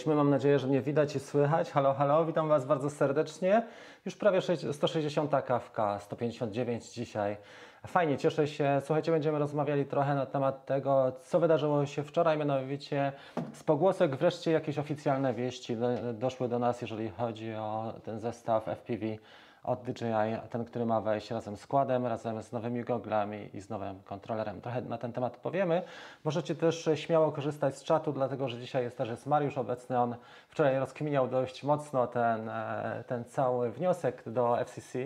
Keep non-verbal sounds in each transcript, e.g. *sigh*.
Jesteśmy, mam nadzieję, że mnie widać i słychać. Halo, halo, witam Was bardzo serdecznie. Już prawie 160 kawka, 159 dzisiaj. Fajnie, cieszę się. Słuchajcie, będziemy rozmawiali trochę na temat tego, co wydarzyło się wczoraj, mianowicie z pogłosek wreszcie jakieś oficjalne wieści doszły do nas, jeżeli chodzi o ten zestaw FPV od DJI, ten, który ma wejść razem z składem, razem z nowymi goglami i z nowym kontrolerem. Trochę na ten temat powiemy. Możecie też śmiało korzystać z czatu, dlatego że dzisiaj jest też jest Mariusz obecny. On wczoraj rozkminiał dość mocno ten, e, ten cały wniosek do FCC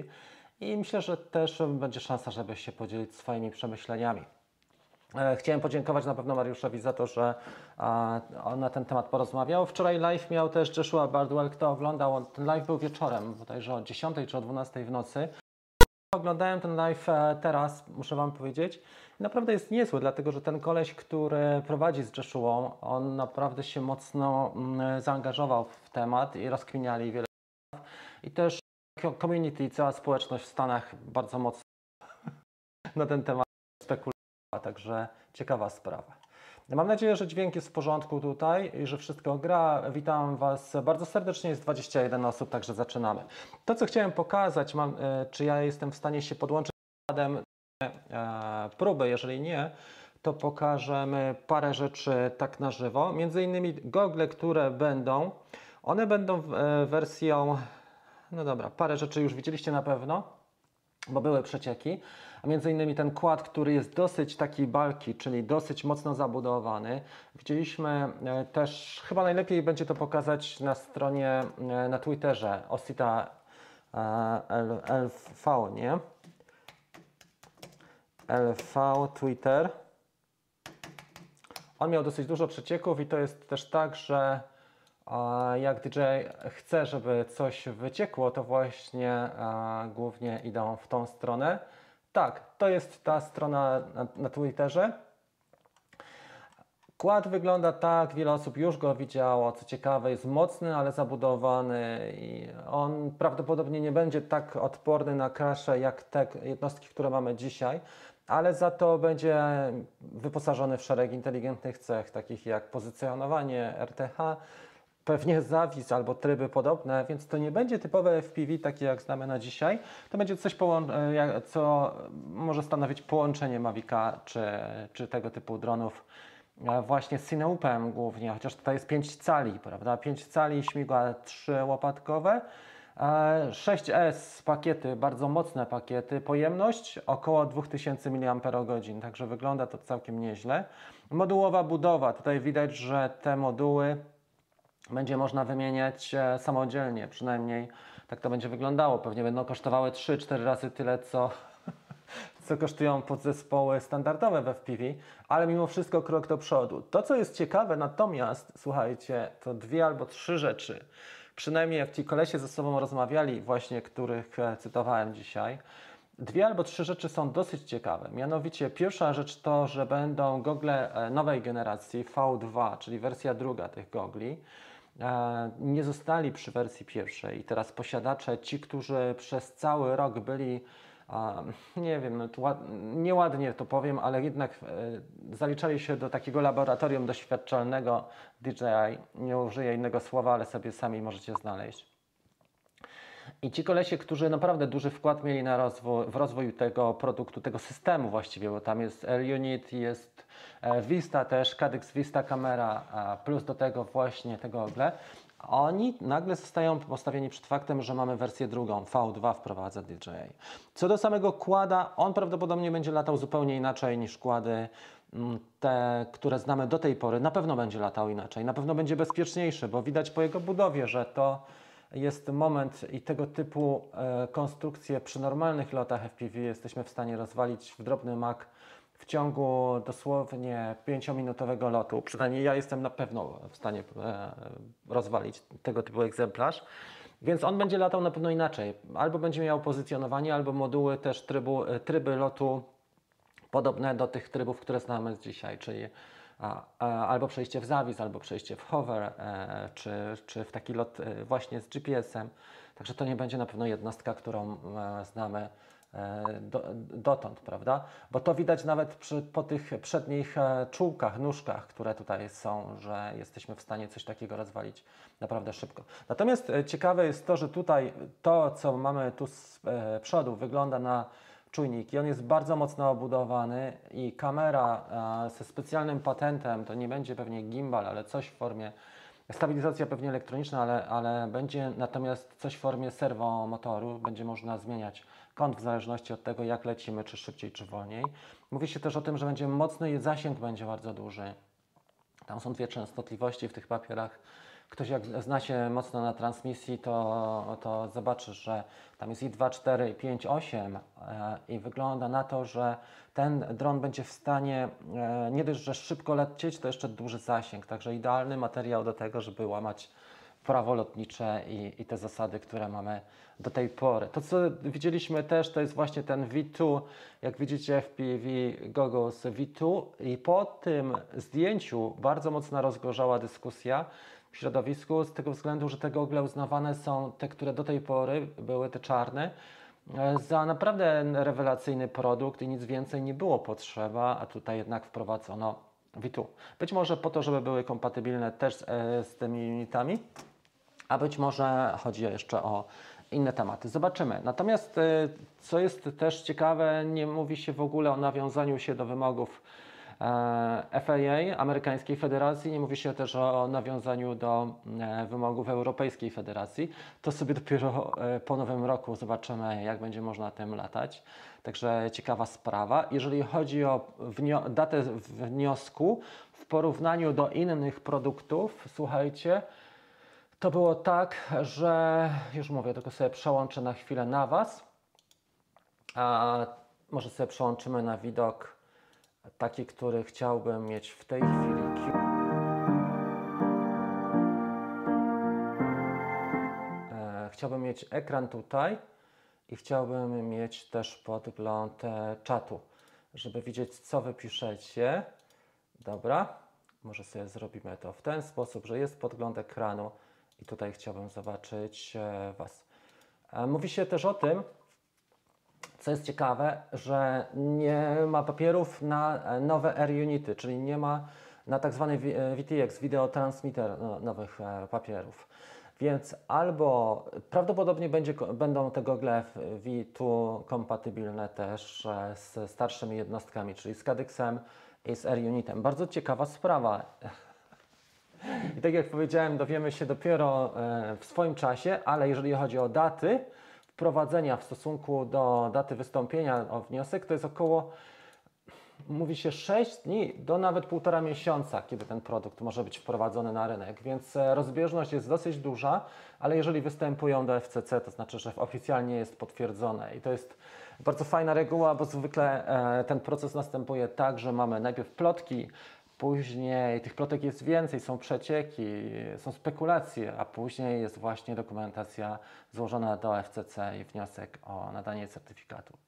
i myślę, że też będzie szansa, żeby się podzielić swoimi przemyśleniami. E, chciałem podziękować na pewno Mariuszowi za to, że on na ten temat porozmawiał. Wczoraj live miał też Joshua Bardwell. Kto oglądał? Ten live był wieczorem, bodajże o 10 czy o 12 w nocy. Oglądałem ten live e, teraz, muszę Wam powiedzieć. Naprawdę jest niezły, dlatego że ten koleś, który prowadzi z Joshua, on naprawdę się mocno mm, zaangażował w temat i rozkminiali wiele spraw. I też community, cała społeczność w Stanach bardzo mocno *laughs* na ten temat spekuluje także ciekawa sprawa. Mam nadzieję, że dźwięk jest w porządku tutaj i że wszystko gra. Witam Was bardzo serdecznie, jest 21 osób, także zaczynamy. To, co chciałem pokazać, mam, e, czy ja jestem w stanie się podłączyć z e, próby, jeżeli nie, to pokażemy parę rzeczy tak na żywo. Między innymi gogle, które będą, one będą e, wersją, no dobra, parę rzeczy już widzieliście na pewno bo były przecieki, a między innymi ten kład, który jest dosyć taki balki, czyli dosyć mocno zabudowany. Widzieliśmy e, też, chyba najlepiej będzie to pokazać na stronie, e, na Twitterze Osita e, LV, nie? LV Twitter. On miał dosyć dużo przecieków i to jest też tak, że jak DJ chce, żeby coś wyciekło, to właśnie głównie idą w tą stronę. Tak, to jest ta strona na, na Twitterze. Kład wygląda tak, wiele osób już go widziało. Co ciekawe, jest mocny, ale zabudowany i on prawdopodobnie nie będzie tak odporny na crashe jak te jednostki, które mamy dzisiaj, ale za to będzie wyposażony w szereg inteligentnych cech, takich jak pozycjonowanie RTH, pewnie zawis albo tryby podobne, więc to nie będzie typowe FPV takie jak znamy na dzisiaj. To będzie coś, e, co może stanowić połączenie Mavica czy, czy tego typu dronów e, właśnie z Cineupem głównie, chociaż tutaj jest 5 cali, prawda? 5 cali, śmigła 3 łopatkowe. 6S pakiety, bardzo mocne pakiety, pojemność około 2000 mAh, także wygląda to całkiem nieźle. Modułowa budowa, tutaj widać, że te moduły będzie można wymieniać e, samodzielnie, przynajmniej tak to będzie wyglądało. Pewnie będą kosztowały 3-4 razy tyle, co, *laughs* co kosztują podzespoły standardowe w FPV, ale mimo wszystko krok do przodu. To, co jest ciekawe natomiast, słuchajcie, to dwie albo trzy rzeczy. Przynajmniej jak ci kolesie ze sobą rozmawiali, właśnie których e, cytowałem dzisiaj, Dwie albo trzy rzeczy są dosyć ciekawe. Mianowicie pierwsza rzecz to, że będą gogle e, nowej generacji V2, czyli wersja druga tych gogli nie zostali przy wersji pierwszej. I teraz posiadacze, ci, którzy przez cały rok byli, nie wiem, no nieładnie to powiem, ale jednak e, zaliczali się do takiego laboratorium doświadczalnego DJI. Nie użyję innego słowa, ale sobie sami możecie znaleźć. I ci kolesie, którzy naprawdę duży wkład mieli na w rozwój tego produktu, tego systemu właściwie, bo tam jest L-Unit, jest e, Vista też, Cadex Vista kamera, plus do tego właśnie tego ogle, oni nagle zostają postawieni przed faktem, że mamy wersję drugą, V2 wprowadza DJI. Co do samego kłada, on prawdopodobnie będzie latał zupełnie inaczej niż kłady mm, te, które znamy do tej pory. Na pewno będzie latał inaczej, na pewno będzie bezpieczniejszy, bo widać po jego budowie, że to jest moment i tego typu e, konstrukcje przy normalnych lotach FPV jesteśmy w stanie rozwalić w drobny mak w ciągu dosłownie 5-minutowego lotu. Przynajmniej ja jestem na pewno w stanie e, rozwalić tego typu egzemplarz. Więc on będzie latał na pewno inaczej. Albo będzie miał pozycjonowanie, albo moduły też trybu, e, tryby lotu podobne do tych trybów, które znamy dzisiaj, czyli albo przejście w zawis, albo przejście w hover, e, czy, czy w taki lot e, właśnie z GPS-em. Także to nie będzie na pewno jednostka, którą e, znamy do, dotąd, prawda? Bo to widać nawet przy, po tych przednich czułkach, nóżkach, które tutaj są, że jesteśmy w stanie coś takiego rozwalić naprawdę szybko. Natomiast ciekawe jest to, że tutaj to, co mamy tu z przodu, wygląda na czujniki. On jest bardzo mocno obudowany i kamera ze specjalnym patentem, to nie będzie pewnie gimbal, ale coś w formie Stabilizacja pewnie elektroniczna, ale, ale będzie natomiast coś w formie serwomotoru. Będzie można zmieniać kąt w zależności od tego, jak lecimy, czy szybciej, czy wolniej. Mówi się też o tym, że będzie mocny i zasięg będzie bardzo duży. Tam są dwie częstotliwości w tych papierach ktoś jak zna się mocno na transmisji, to, to że tam jest i 2, 4, i 5, 8 i wygląda na to, że ten dron będzie w stanie e, nie dość, że szybko lecieć, to jeszcze duży zasięg, także idealny materiał do tego, żeby łamać prawo lotnicze i, i, te zasady, które mamy do tej pory. To, co widzieliśmy też, to jest właśnie ten V2, jak widzicie FPV Goggles V2 i po tym zdjęciu bardzo mocno rozgorzała dyskusja, w środowisku z tego względu, że te gogle uznawane są, te, które do tej pory były te czarne, e, za naprawdę rewelacyjny produkt i nic więcej nie było potrzeba, a tutaj jednak wprowadzono V2. Być może po to, żeby były kompatybilne też z, e, z tymi unitami, a być może chodzi jeszcze o inne tematy. Zobaczymy. Natomiast e, co jest też ciekawe, nie mówi się w ogóle o nawiązaniu się do wymogów FAA, amerykańskiej federacji, nie mówi się też o nawiązaniu do e, wymogów Europejskiej Federacji. To sobie dopiero e, po nowym roku zobaczymy, jak będzie można tym latać. Także ciekawa sprawa. Jeżeli chodzi o datę wniosku w porównaniu do innych produktów, słuchajcie, to było tak, że już mówię, tylko sobie przełączę na chwilę na Was. A może sobie przełączymy na widok taki, który chciałbym mieć w tej chwili. E, chciałbym mieć ekran tutaj i chciałbym mieć też podgląd e, czatu, żeby widzieć, co wy piszecie. Dobra, może sobie zrobimy to w ten sposób, że jest podgląd ekranu i tutaj chciałbym zobaczyć e, Was. Mówi się też o tym, co jest ciekawe, że nie ma papierów na e, nowe R-unity, czyli nie ma na tak zwany VTX, Video Transmitter, no, nowych e, papierów. Więc albo prawdopodobnie będzie, będą te gogle V2 kompatybilne też e, z starszymi jednostkami, czyli z Cadixem i z R-Unitem. Bardzo ciekawa sprawa. *laughs* I tak jak powiedziałem, dowiemy się dopiero w swoim czasie, ale jeżeli chodzi o daty, wprowadzenia w stosunku do daty wystąpienia o wniosek to jest około, mówi się 6 dni do nawet półtora miesiąca, kiedy ten produkt może być wprowadzony na rynek, więc e, rozbieżność jest dosyć duża, ale jeżeli występują do FCC, to znaczy, że oficjalnie jest potwierdzone. I to jest bardzo fajna reguła, bo zwykle e, ten proces następuje tak, że mamy najpierw plotki, Później tych plotek jest więcej, są przecieki, są spekulacje, a później jest właśnie dokumentacja złożona do FCC i wniosek o nadanie certyfikatu.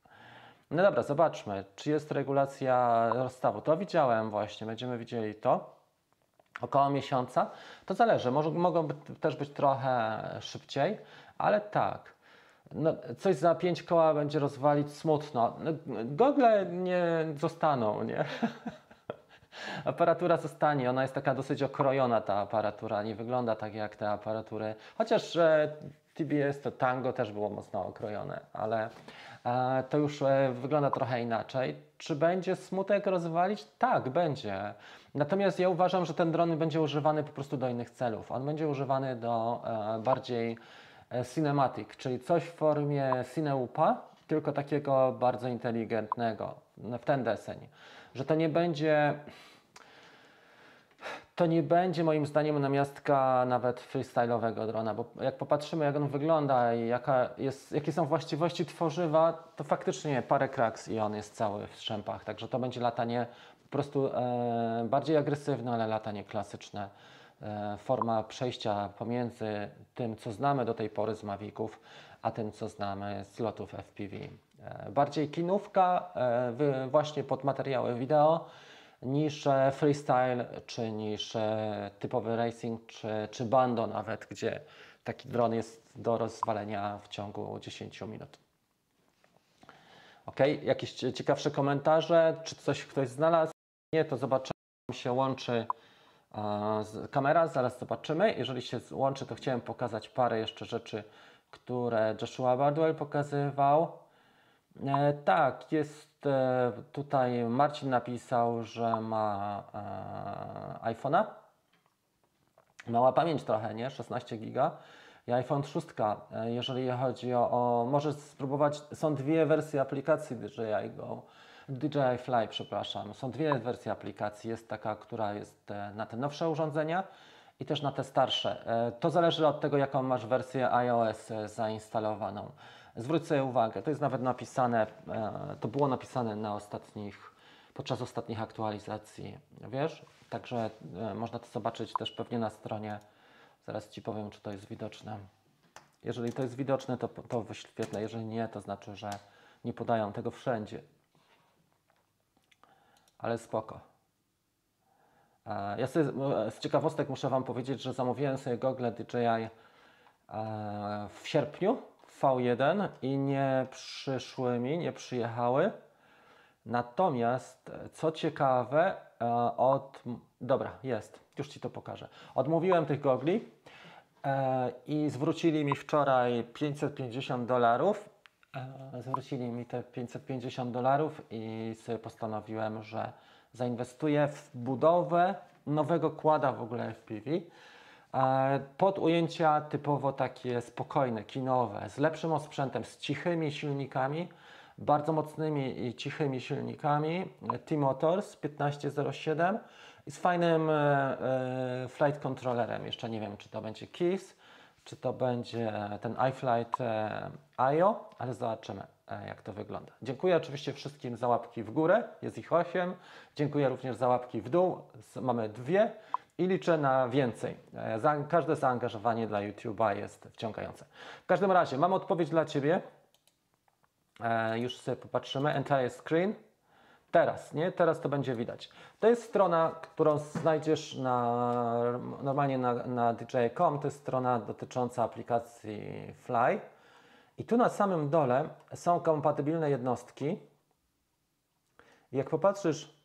No dobra, zobaczmy, czy jest regulacja rozstawu. To widziałem właśnie, będziemy widzieli to. Około miesiąca. To zależy, może, mogą też być trochę szybciej, ale tak. No, coś za pięć koła będzie rozwalić smutno. No, nie zostaną, nie? *laughs* aparatura zostanie, ona jest taka dosyć okrojona ta aparatura, nie wygląda tak jak te aparatury, chociaż e, TBS to Tango też było mocno okrojone, ale e, to już e, wygląda trochę inaczej. Czy będzie smutek rozwalić? Tak, będzie. Natomiast ja uważam, że ten dron będzie używany po prostu do innych celów. On będzie używany do bardziej cinematic, czyli coś w formie cineupa, tylko takiego bardzo inteligentnego, w ten deseń. Że to nie będzie to nie będzie moim zdaniem namiastka nawet freestyle'owego drona, bo jak popatrzymy jak on wygląda i jaka jest, jakie są właściwości tworzywa, to faktycznie parę kraks i on jest cały w strzępach, także to będzie latanie po prostu e, bardziej agresywne, ale latanie klasyczne. E, forma przejścia pomiędzy tym, co znamy do tej pory z Maviców, a tym, co znamy z lotów FPV. E, bardziej kinówka, e, właśnie pod materiały wideo, niż freestyle, czy niż typowy racing, czy, czy bando nawet, gdzie taki dron jest do rozwalenia w ciągu 10 minut. Ok, jakieś cie- ciekawsze komentarze? Czy coś ktoś znalazł? Nie, to zobaczymy, się łączy e, kamera, zaraz zobaczymy. Jeżeli się łączy, to chciałem pokazać parę jeszcze rzeczy, które Joshua Bardwell pokazywał. E, tak, jest e, tutaj Marcin napisał, że ma e, iPhone'a. Mała pamięć trochę, nie? 16 giga. I iPhone 6, e, jeżeli chodzi o, o możesz spróbować, są dwie wersje aplikacji DJI Go, DJI Fly, przepraszam. Są dwie wersje aplikacji. Jest taka, która jest na te nowsze urządzenia i też na te starsze. To zależy od tego, jaką masz wersję iOS zainstalowaną. Zwróć sobie uwagę, to jest nawet napisane, e, to było napisane na ostatnich, podczas ostatnich aktualizacji, wiesz? Także e, można to zobaczyć też pewnie na stronie. Zaraz Ci powiem, czy to jest widoczne. Jeżeli to jest widoczne, to, to wyświetlę. Jeżeli nie, to znaczy, że nie podają tego wszędzie. Ale spoko. E, Ja sobie z ciekawostek muszę Wam powiedzieć, że zamówiłem sobie gogle DJI w sierpniu V1 i nie przyszły mi, nie przyjechały. Natomiast, e, co ciekawe, e, od. Dobra, jest, już Ci to pokażę. Odmówiłem tych gogli e, i zwrócili mi wczoraj 550 dolarów. Zwrócili mi te 550 dolarów i sobie postanowiłem, że zainwestuję w budowę nowego kłada w ogóle FPV. E, Pod ujęcia typowo takie spokojne, kinowe, z lepszym osprzętem, z cichymi silnikami, bardzo mocnymi i cichymi silnikami T-Motors 1507 i z fajnym e, e, flight controllerem. Jeszcze nie wiem, czy to będzie KISS, czy to będzie ten iFlight e, IO, ale zobaczymy, e, jak to wygląda. Dziękuję oczywiście wszystkim za łapki w górę, jest ich 8. Dziękuję również za łapki w dół, mamy dwie i liczę na więcej. E, każde zaangażowanie dla YouTube'a jest wciągające. W każdym razie, mam odpowiedź dla Ciebie. E, już sobie popatrzymy. Entire screen. Teraz, nie? Teraz to będzie widać. To jest strona, którą znajdziesz na, normalnie na, na DJI.com. To jest strona dotycząca aplikacji Fly. I tu na samym dole są kompatybilne jednostki. Jak popatrzysz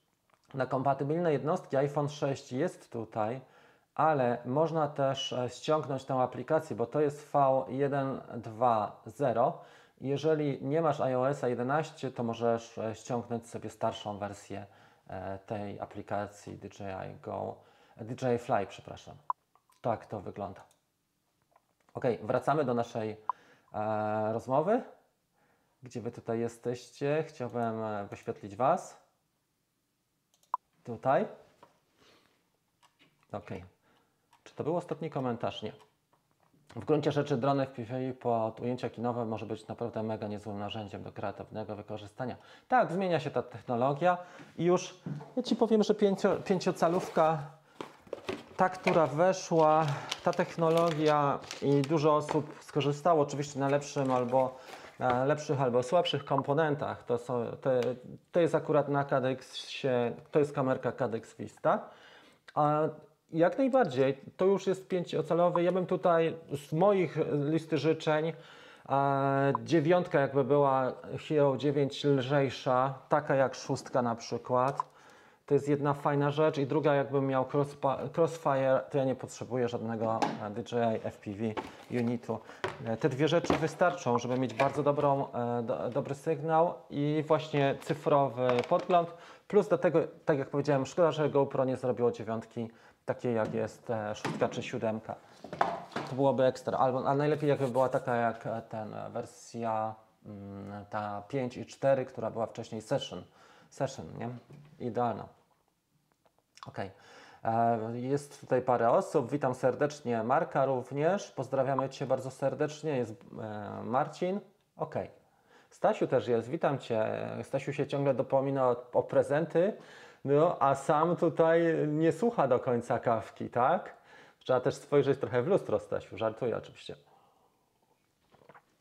na kompatybilne jednostki, iPhone 6 jest tutaj, ale można też e, ściągnąć tę aplikację, bo to jest V1.2.0. Jeżeli nie masz iOS 11, to możesz e, ściągnąć sobie starszą wersję e, tej aplikacji DJI Go, DJI Fly, przepraszam. Tak to wygląda. Ok, wracamy do naszej e, rozmowy. Gdzie Wy tutaj jesteście? Chciałbym wyświetlić Was. Tutaj. Ok. Czy to był ostatni komentarz? Nie. W gruncie rzeczy drony FPV pod ujęcia kinowe może być naprawdę mega niezłym narzędziem do kreatywnego wykorzystania. Tak, zmienia się ta technologia i już, ja Ci powiem, że pięcio, pięciocalówka, ta, która weszła, ta technologia i dużo osób skorzystało oczywiście na lepszym albo lepszych albo słabszych komponentach. To, są, to, to jest akurat na Cadexie, to jest kamerka Cadex Vista. A jak najbardziej, to już jest pięciocalowy. Ja bym tutaj z moich listy życzeń e, dziewiątka jakby była Hero 9 lżejsza, taka jak szóstka na przykład. To jest jedna fajna rzecz i druga jakbym miał crossfire, to ja nie potrzebuję żadnego e, DJI FPV unitu. E, Te dwie rzeczy wystarczą, żeby mieć bardzo dobrą, e, do, dobry sygnał i właśnie cyfrowy podgląd. Plus do tego, tak jak powiedziałem, szkoda, że GoPro nie zrobiło dziewiątki takiej jak jest szóstka czy siódemka. To byłoby ekstra. Albo, a najlepiej jakby była taka jak ten wersja mm, ta 5 i 4, która była wcześniej session. Session, nie? Idealna. Ok. Jest tutaj parę osób. Witam serdecznie Marka również. Pozdrawiamy Cię bardzo serdecznie. Jest e, Marcin. Ok. Stasiu też jest. Witam Cię. Stasiu się ciągle dopomina o, o prezenty, no a sam tutaj nie słucha do końca kawki, tak? Trzeba też spojrzeć trochę w lustro, Stasiu. Żartuję oczywiście.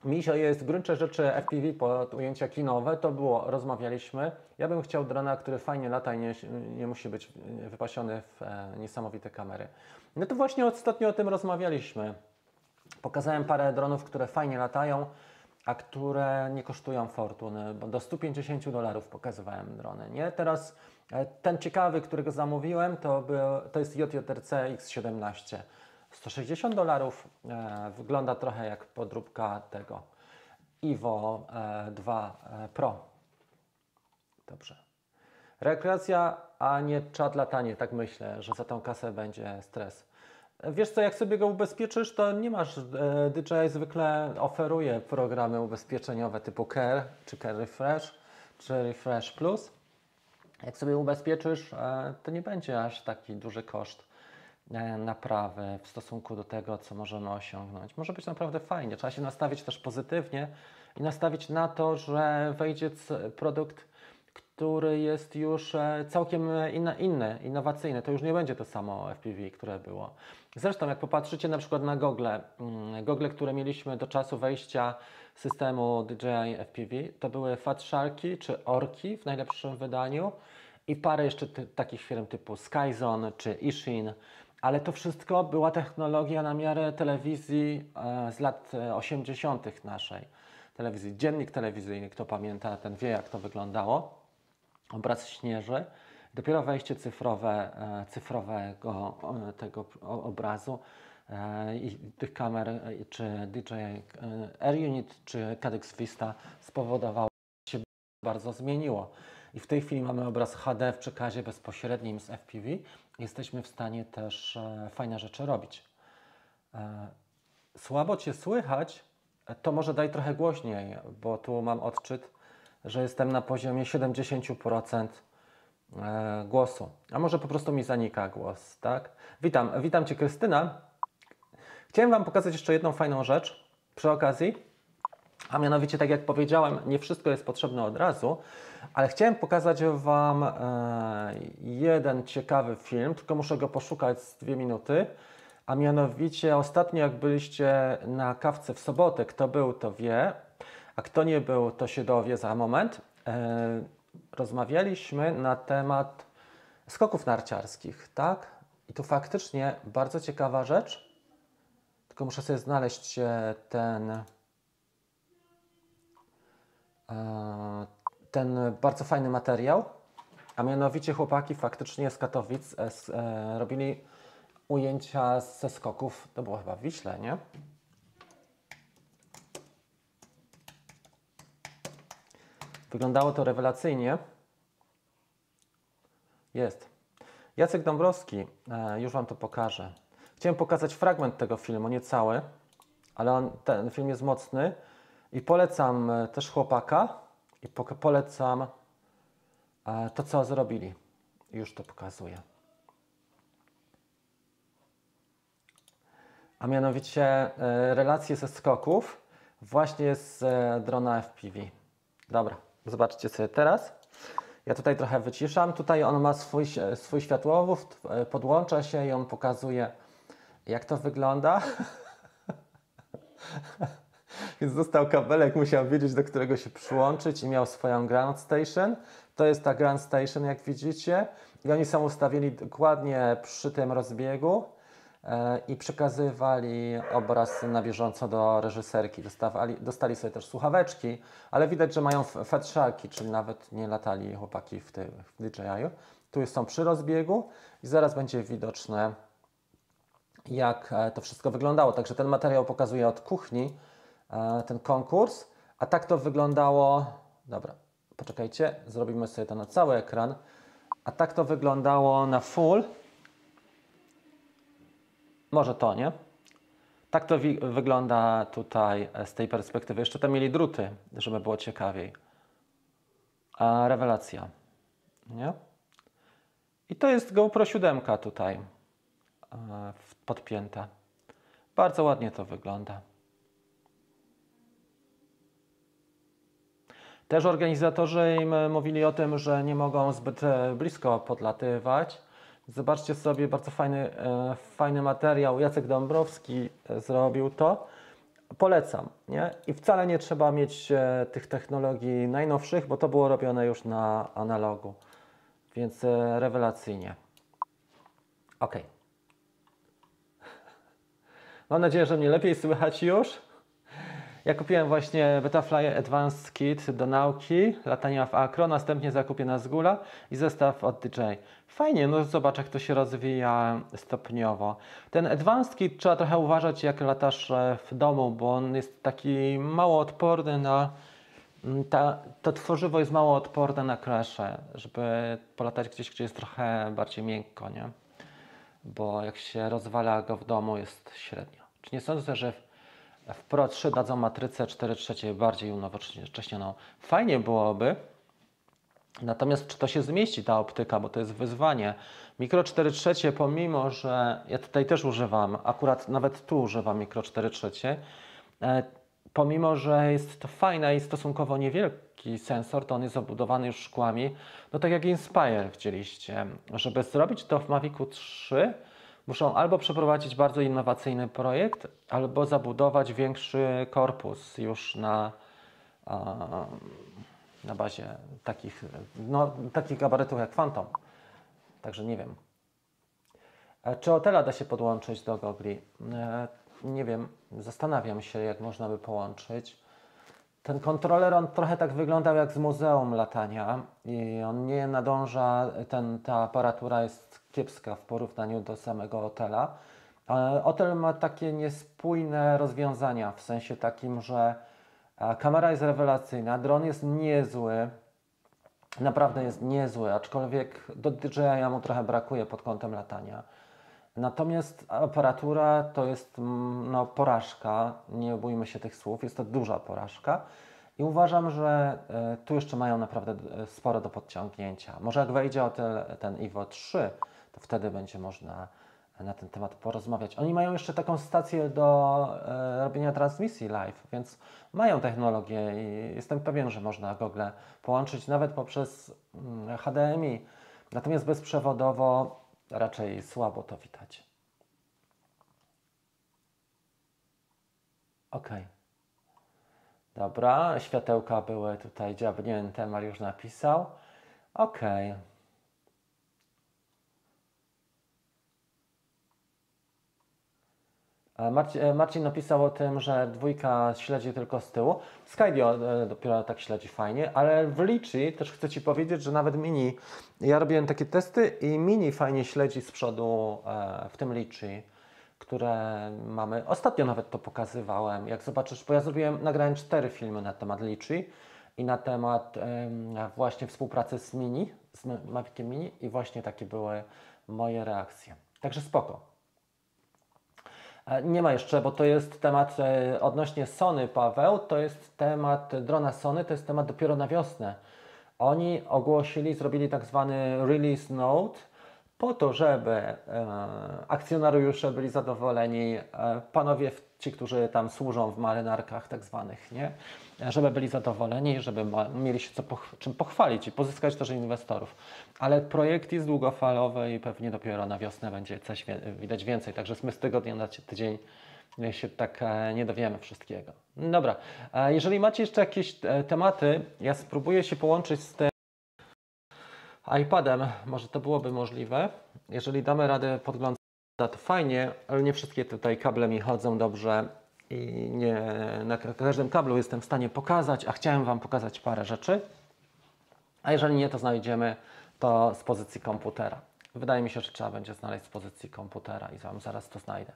Misio jest w gruncie rzeczy FPV pod ujęcia kinowe, to było, rozmawialiśmy. Ja bym chciał drona, który fajnie lata i nie, nie musi być wypasiony w e, niesamowite kamery. No to właśnie ostatnio o tym rozmawialiśmy. Pokazałem parę dronów, które fajnie latają a które nie kosztują fortuny, bo do 150 dolarów pokazywałem drony, nie? Teraz e, ten ciekawy, którego zamówiłem, to, był, to jest JJRC X17. 160 dolarów, e, wygląda trochę jak podróbka tego Ivo e, 2 e, Pro. Dobrze. Rekreacja, a nie czat latanie, tak myślę, że za tą kasę będzie stres. Wiesz co, jak sobie go ubezpieczysz, to nie masz, e, DJI zwykle oferuje programy ubezpieczeniowe typu Care, czy Care Refresh, czy Refresh Plus. Jak sobie ubezpieczysz, e, to nie będzie aż taki duży koszt e, naprawy w stosunku do tego, co możemy osiągnąć. Może być naprawdę fajnie. Trzeba się nastawić też pozytywnie i nastawić na to, że wejdzie produkt, który jest już e, całkiem e, inny, innowacyjny. To już nie będzie to samo FPV, które było. Zresztą, jak popatrzycie na przykład na gogle, mm, gogle, które mieliśmy do czasu wejścia systemu DJI FPV, to były Fat Sharki czy Orki w najlepszym wydaniu i parę jeszcze takich firm typu Skyzone czy Ishin, ale to wszystko była technologia na miarę telewizji e, z lat e, 80. naszej telewizji. Dziennik telewizyjny, kto pamięta, ten wie jak to wyglądało. Obraz śnieży. Dopiero wejście cyfrowe, e, cyfrowego e, tego obrazu e, i tych kamer, e, czy DJI e, Air Unit, czy Cadex Vista spowodowało, że się bardzo zmieniło. I w tej chwili mamy obraz HD w przekazie bezpośrednim z FPV. Jesteśmy w stanie też e, fajne rzeczy robić. E, Słabo Cię słychać, to może daj trochę głośniej, bo tu mam odczyt, że jestem na poziomie 70% e, głosu. A może po prostu mi zanika głos, tak? Witam, witam Cię Krystyna. Chciałem Wam pokazać jeszcze jedną fajną rzecz przy okazji, a mianowicie, tak jak powiedziałem, nie wszystko jest potrzebne od razu, ale chciałem pokazać Wam e, jeden ciekawy film, tylko muszę go poszukać z dwie minuty. A mianowicie, ostatnio jak byliście na kawce w sobotę, kto był, to wie, a kto nie był, to się dowie za moment. E, rozmawialiśmy na temat skoków narciarskich, tak? I tu faktycznie bardzo ciekawa rzecz, tylko muszę sobie znaleźć e, ten ten bardzo fajny materiał, a mianowicie chłopaki faktycznie z Katowic e, s- e, robili ujęcia ze skoków, to było chyba w Wiśle, nie? Wyglądało to rewelacyjnie. Jest. Jacek Dąbrowski, e, już Wam to pokażę. Chciałem pokazać fragment tego filmu, nie cały, ale on, ten film jest mocny i polecam e, też chłopaka i polecam e, to, co zrobili. Już to pokazuję. A mianowicie e, relacje ze skoków właśnie z e, drona FPV. Dobra, zobaczcie sobie teraz. Ja tutaj trochę wyciszam. Tutaj on ma swój, swój światłowód, podłącza się i on pokazuje, jak to wygląda. *laughs* Więc dostał kabelek, musiał wiedzieć, do którego się przyłączyć i miał swoją ground station. To jest ta ground station, jak widzicie. I oni są ustawieni dokładnie przy tym rozbiegu e, i przekazywali obraz na bieżąco do reżyserki. Dostawali, dostali sobie też słuchaweczki, ale widać, że mają fetrzaki, czyli nawet nie latali chłopaki w, tym, w DJI. Tu są przy rozbiegu i zaraz będzie widoczne, jak e, to wszystko wyglądało. Także ten materiał pokazuje od kuchni ten konkurs, a tak to wyglądało. Dobra, poczekajcie, zrobimy sobie to na cały ekran. A tak to wyglądało na full. Może to, nie? Tak to wygląda tutaj e, z tej perspektywy. Jeszcze tam mieli druty, żeby było ciekawiej. A rewelacja, nie? I to jest GoPro 7 tutaj e, podpięta. Bardzo ładnie to wygląda. Też organizatorzy im e, mówili o tym, że nie mogą zbyt e, blisko podlatywać. Zobaczcie sobie, bardzo fajny, e, fajny materiał. Jacek Dąbrowski zrobił to. Polecam, nie? I wcale nie trzeba mieć tych technologii najnowszych, bo to było robione już na analogu. Więc rewelacyjnie. Ok. *laughs* Mam nadzieję, że mnie lepiej słychać już. Ja kupiłem właśnie Betafly Advanced Kit do nauki, latania w akro, następnie zakupię na Zgula i zestaw od DJI. Fajnie, no zobacz jak to się rozwija stopniowo. Ten Advanced Kit trzeba trochę uważać jak latasz e, w domu, bo on jest taki mało odporny na... mm, Ta, to tworzywo jest mało odporne na crashe, żeby polatać gdzieś, gdzie jest trochę bardziej miękko, nie? Bo jak się rozwala go w domu jest średnio. Czy nie sądzę, że w Pro 3 dadzą matrycę 4 trzecie bardziej unowocześnioną. Fajnie byłoby, natomiast czy to się zmieści ta optyka, bo to jest wyzwanie. Mikro 4 trzecie, pomimo, że ja tutaj też używam, akurat nawet tu używam mikro 4 trzecie, e, pomimo, że jest to fajny i stosunkowo niewielki sensor, to on jest obudowany już szkłami, no tak jak Inspire widzieliście. Żeby zrobić to w Mavicu 3, muszą albo przeprowadzić bardzo innowacyjny projekt, albo zabudować większy korpus już na, na bazie takich, no, takich gabarytów jak Phantom. Także nie wiem. E, czy Otela da się podłączyć do gogli? E, nie wiem, zastanawiam się, jak można by połączyć. Ten kontroler, on trochę tak wyglądał jak z muzeum latania i on nie nadąża, ten, ta aparatura jest kiepska w porównaniu do samego Otela. Otel ma takie niespójne rozwiązania, w sensie takim, że kamera jest rewelacyjna, dron jest niezły, naprawdę jest niezły, aczkolwiek do DJI mu trochę brakuje pod kątem latania. Natomiast aparatura to jest no, porażka, nie bójmy się tych słów, jest to duża porażka i uważam, że e, tu jeszcze mają naprawdę e, sporo do podciągnięcia. Może jak wejdzie o ten, ten Ivo 3, to wtedy będzie można na ten temat porozmawiać. Oni mają jeszcze taką stację do e, robienia transmisji live, więc mają technologię i jestem pewien, że można Google połączyć nawet poprzez mm, HDMI. Natomiast bezprzewodowo raczej słabo to widać. Ok. Dobra, światełka były tutaj dziabnięte, Mariusz napisał. Ok. Marcin, Marcin napisał o tym, że dwójka śledzi tylko z tyłu. Skydio e, dopiero tak śledzi fajnie, ale w Litchi też chcę Ci powiedzieć, że nawet Mini, ja robiłem takie testy i Mini fajnie śledzi z przodu e, w tym Litchi, które mamy. Ostatnio nawet to pokazywałem. Jak zobaczysz, bo ja zrobiłem, nagrałem cztery filmy na temat Litchi i na temat właśnie współpracy z Mini, z Maviciem Mini i właśnie takie były moje reakcje. Także spoko. Nie ma jeszcze, bo to jest temat e, odnośnie Sony, Paweł, to jest temat drona Sony, to jest temat dopiero na wiosnę. Oni ogłosili, zrobili tak zwany release note po to, żeby e, akcjonariusze byli zadowoleni, e, panowie ci, którzy tam służą w marynarkach tak zwanych, nie? żeby byli zadowoleni, żeby mieli się co poch czym pochwalić i pozyskać też inwestorów. Ale projekt jest długofalowy i pewnie dopiero na wiosnę będzie coś widać więcej, także my z tygodnia na tydzień się tak e, nie dowiemy wszystkiego. Dobra, jeżeli macie jeszcze jakieś e, tematy, ja spróbuję się połączyć z tym iPadem, może to byłoby możliwe. Jeżeli damy radę podglądać, to fajnie, ale nie wszystkie tutaj kable mi chodzą dobrze i nie na każdym kablu jestem w stanie pokazać, a chciałem Wam pokazać parę rzeczy. A jeżeli nie, to znajdziemy to z pozycji komputera. Wydaje mi się, że trzeba będzie znaleźć z pozycji komputera i Wam zaraz to znajdę.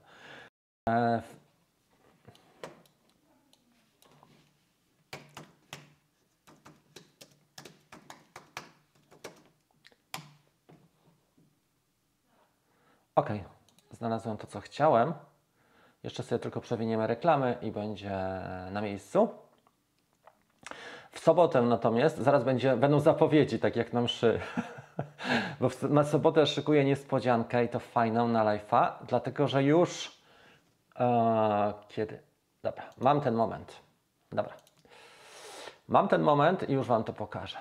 E... Ok, znalazłem to, co chciałem. Jeszcze sobie tylko przewiniemy reklamy i będzie na miejscu. W sobotę natomiast, zaraz będzie, będą zapowiedzi, tak jak na mszy. *laughs* Bo na sobotę szykuję niespodziankę i to fajną na live'a, dlatego że już e, kiedy? Dobra, mam ten moment. Dobra. Mam ten moment i już Wam to pokażę.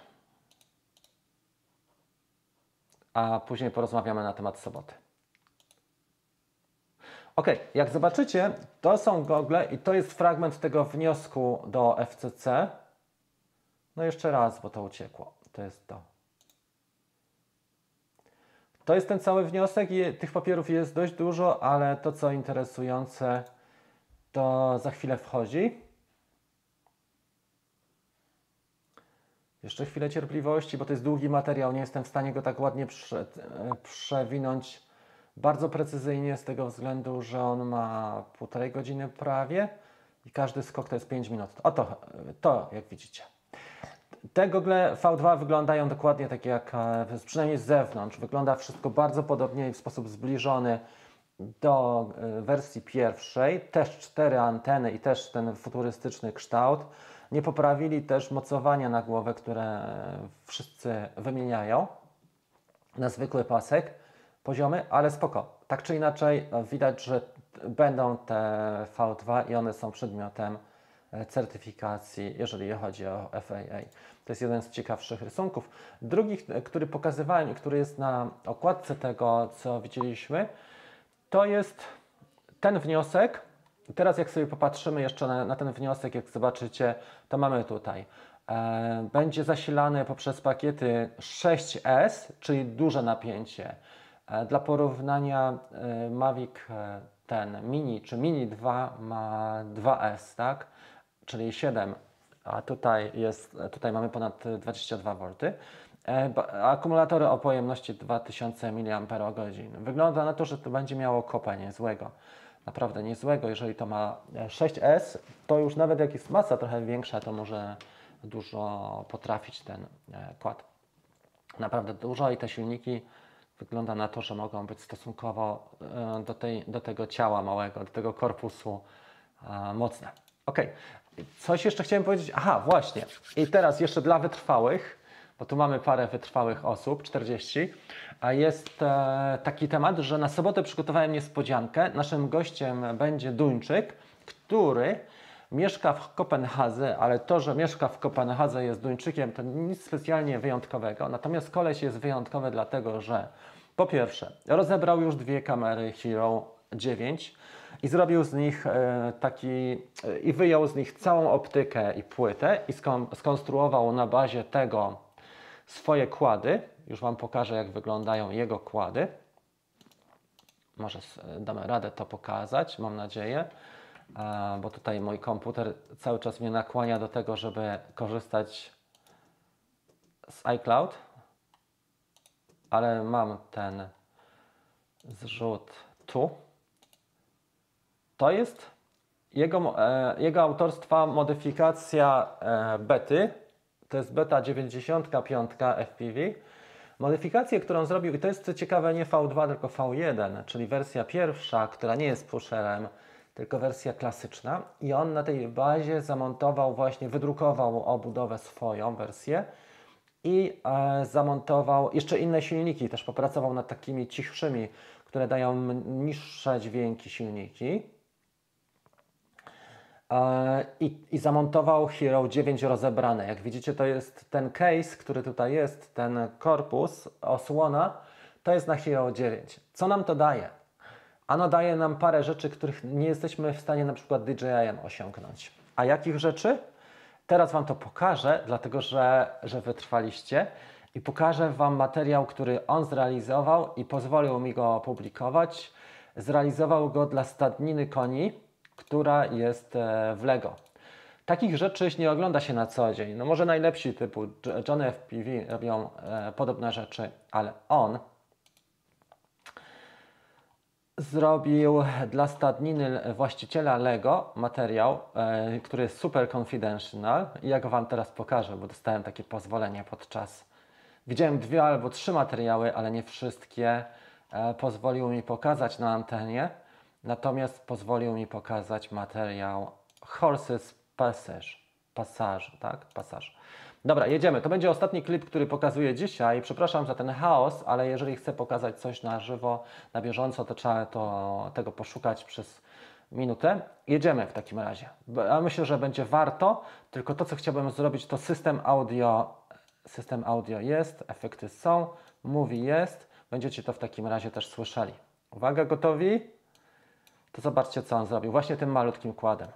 A później porozmawiamy na temat soboty. Ok, jak zobaczycie, to są gogle i to jest fragment tego wniosku do FCC. No jeszcze raz, bo to uciekło. To jest to. To jest ten cały wniosek i tych papierów jest dość dużo, ale to co interesujące, to za chwilę wchodzi. Jeszcze chwilę cierpliwości, bo to jest długi materiał, nie jestem w stanie go tak ładnie prze, e, przewinąć bardzo precyzyjnie z tego względu, że on ma półtorej godziny prawie i każdy skok to jest 5 minut. Oto to, jak widzicie. Te gogle V2 wyglądają dokładnie tak jak, e, przynajmniej z zewnątrz, wygląda wszystko bardzo podobnie i w sposób zbliżony do e, wersji pierwszej. Też cztery anteny i też ten futurystyczny kształt. Nie poprawili też mocowania na głowę, które wszyscy wymieniają na zwykły pasek poziomy, ale spoko. Tak czy inaczej e, widać, że będą te V2 i one są przedmiotem e, certyfikacji, jeżeli chodzi o FAA. To jest jeden z ciekawszych rysunków. Drugi, który pokazywałem i który jest na okładce tego, co widzieliśmy, to jest ten wniosek. Teraz jak sobie popatrzymy jeszcze na, na ten wniosek, jak zobaczycie, to mamy tutaj. E, będzie zasilany poprzez pakiety 6S, czyli duże napięcie. E, dla porównania e, Mavic e, ten Mini czy Mini 2 ma 2S, tak? Czyli 7, a tutaj jest, tutaj mamy ponad 22 V. Akumulatory o pojemności 2000 mAh. Wygląda na to, że to będzie miało kopa niezłego. Naprawdę niezłego. Jeżeli to ma 6S, to już nawet jak jest masa trochę większa, to może dużo potrafić ten kład. Naprawdę dużo i te silniki wygląda na to, że mogą być stosunkowo e, do, tej, do tego ciała małego, do tego korpusu e, mocne. Ok, coś jeszcze chciałem powiedzieć. Aha, właśnie. I teraz jeszcze dla wytrwałych, bo tu mamy parę wytrwałych osób, 40, a jest e, taki temat, że na sobotę przygotowałem niespodziankę. Naszym gościem będzie Duńczyk, który mieszka w Kopenhadze, ale to, że mieszka w Kopenhadze jest Duńczykiem, to nic specjalnie wyjątkowego. Natomiast koleś jest wyjątkowy dlatego, że po pierwsze, rozebrał już dwie kamery Hero 9 i zrobił z nich e, taki e, i wyjął z nich całą optykę i płytę i skonstruował na bazie tego swoje kłady. Już Wam pokażę, jak wyglądają jego kłady. Może damy radę to pokazać, mam nadzieję, bo tutaj mój komputer cały czas mnie nakłania do tego, żeby korzystać z iCloud ale mam ten zrzut tu. To jest jego, e, jego autorstwa modyfikacja e, bety. To jest beta 95 FPV. Modyfikację, którą zrobił, i to jest co ciekawe nie V2, tylko V1, czyli wersja pierwsza, która nie jest pusherem, tylko wersja klasyczna. I on na tej bazie zamontował właśnie, wydrukował obudowę swoją wersję i e, zamontował jeszcze inne silniki, też popracował nad takimi cichszymi, które dają niższe dźwięki silniki. E, I, I zamontował Hero 9 rozebrane. Jak widzicie, to jest ten case, który tutaj jest, ten korpus, osłona, to jest na Hero 9. Co nam to daje? Ano daje nam parę rzeczy, których nie jesteśmy w stanie na przykład DJI-em osiągnąć. A jakich rzeczy? Teraz Wam to pokażę, dlatego że, że wytrwaliście i pokażę Wam materiał, który on zrealizował i pozwolił mi go opublikować. Zrealizował go dla stadniny koni, która jest e, w Lego. Takich rzeczy nie ogląda się na co dzień. No może najlepsi typu Johnny FPV robią e, podobne rzeczy, ale on zrobił dla stadniny właściciela Lego materiał, e, który jest super confidential i ja go Wam teraz pokażę, bo dostałem takie pozwolenie podczas. Widziałem dwie albo trzy materiały, ale nie wszystkie e, pozwolił mi pokazać na antenie, natomiast pozwolił mi pokazać materiał Horses Passage, Passage, tak? Passage. Dobra, jedziemy. To będzie ostatni klip, który pokazuję dzisiaj. Przepraszam za ten chaos, ale jeżeli chcę pokazać coś na żywo, na bieżąco, to trzeba to, tego poszukać przez minutę. Jedziemy w takim razie. Ja myślę, że będzie warto, tylko to, co chciałbym zrobić, to system audio. System audio jest, efekty są, mówi jest. Będziecie to w takim razie też słyszeli. Uwaga, gotowi? To zobaczcie, co on zrobił właśnie tym malutkim kładem.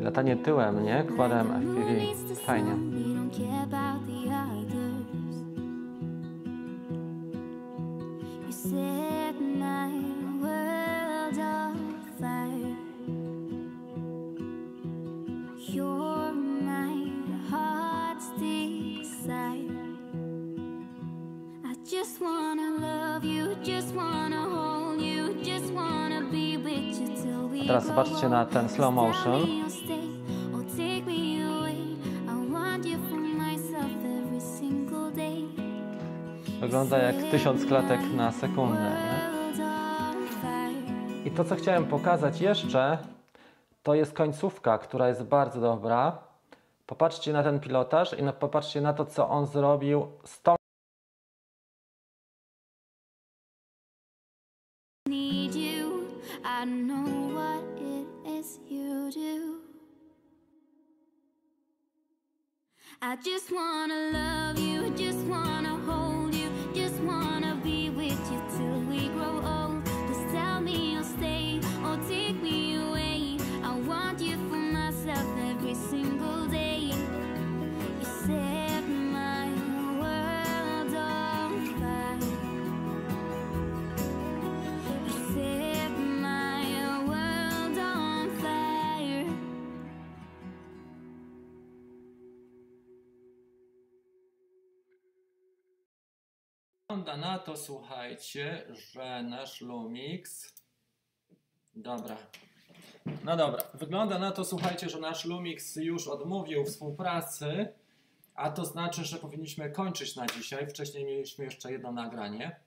Latanie tyłem, nie? Kładem FPV. Fajnie. Zobaczcie na ten slow motion. Wygląda jak tysiąc klatek na sekundę, nie? I to, co chciałem pokazać jeszcze, to jest końcówka, która jest bardzo dobra. Popatrzcie na ten pilotaż i popatrzcie na to, co on zrobił z tą just wanna love Wygląda na to, słuchajcie, że nasz Lumix. Dobra. No dobra. Wygląda na to, słuchajcie, że nasz Lumix już odmówił współpracy, a to znaczy, że powinniśmy kończyć na dzisiaj. Wcześniej mieliśmy jeszcze jedno nagranie.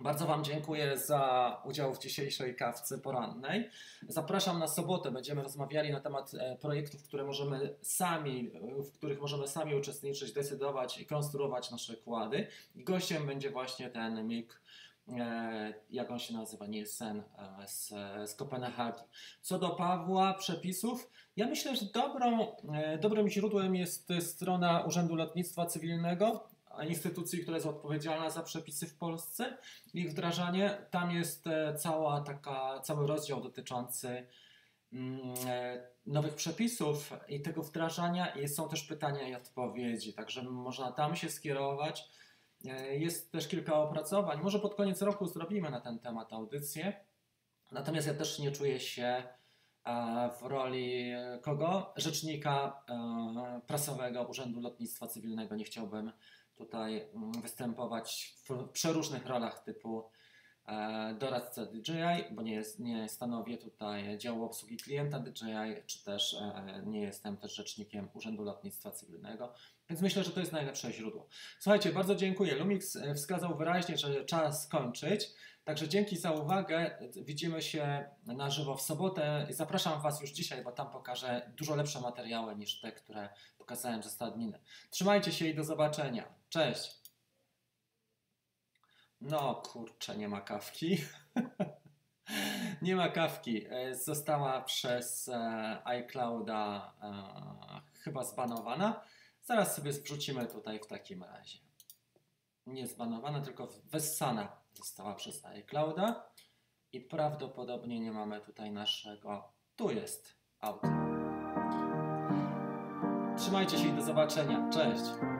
Bardzo Wam dziękuję za udział w dzisiejszej kawce porannej. Zapraszam na sobotę. Będziemy rozmawiali na temat e, projektów, które możemy sami, e, w których możemy sami uczestniczyć, decydować i konstruować nasze kłady. I gościem będzie właśnie ten Mick, e, jak on się nazywa, Nielsen z, z Kopenhagi. Co do Pawła, przepisów, ja myślę, że dobrą, dobrym źródłem jest strona Urzędu Lotnictwa Cywilnego, instytucji, która jest odpowiedzialna za przepisy w Polsce ich wdrażanie. Tam jest e, cała taka, cały rozdział dotyczący mm, e, nowych przepisów i tego wdrażania i są też pytania i odpowiedzi, także można tam się skierować. E, Jest też kilka opracowań, może pod koniec roku zrobimy na ten temat audycję. Natomiast ja też nie czuję się w roli kogo? Rzecznika prasowego Urzędu Lotnictwa Cywilnego. Nie chciałbym tutaj mm, występować w przeróżnych rolach typu e, doradca DJI, bo nie, jest, nie stanowię tutaj działu obsługi klienta DJI, czy też e, nie jestem też rzecznikiem Urzędu Lotnictwa Cywilnego, więc myślę, że to jest najlepsze źródło. Słuchajcie, bardzo dziękuję. Lumix e, wskazał wyraźnie, że czas kończyć. Także dzięki za uwagę. Widzimy się na żywo w sobotę. Zapraszam Was już dzisiaj, bo tam pokażę dużo lepsze materiały niż te, które pokazałem ze stadniny. Trzymajcie się i do zobaczenia. Cześć. No kurczę, nie ma kawki. *laughs* nie ma kawki. E, Została przez e, iClouda e, chyba zbanowana. Zaraz sobie wrzucimy tutaj w takim razie. Nie zbanowana, tylko wessana została przez iClouda. I prawdopodobnie nie mamy tutaj naszego. Tu jest auto. Trzymajcie się i do zobaczenia. Cześć.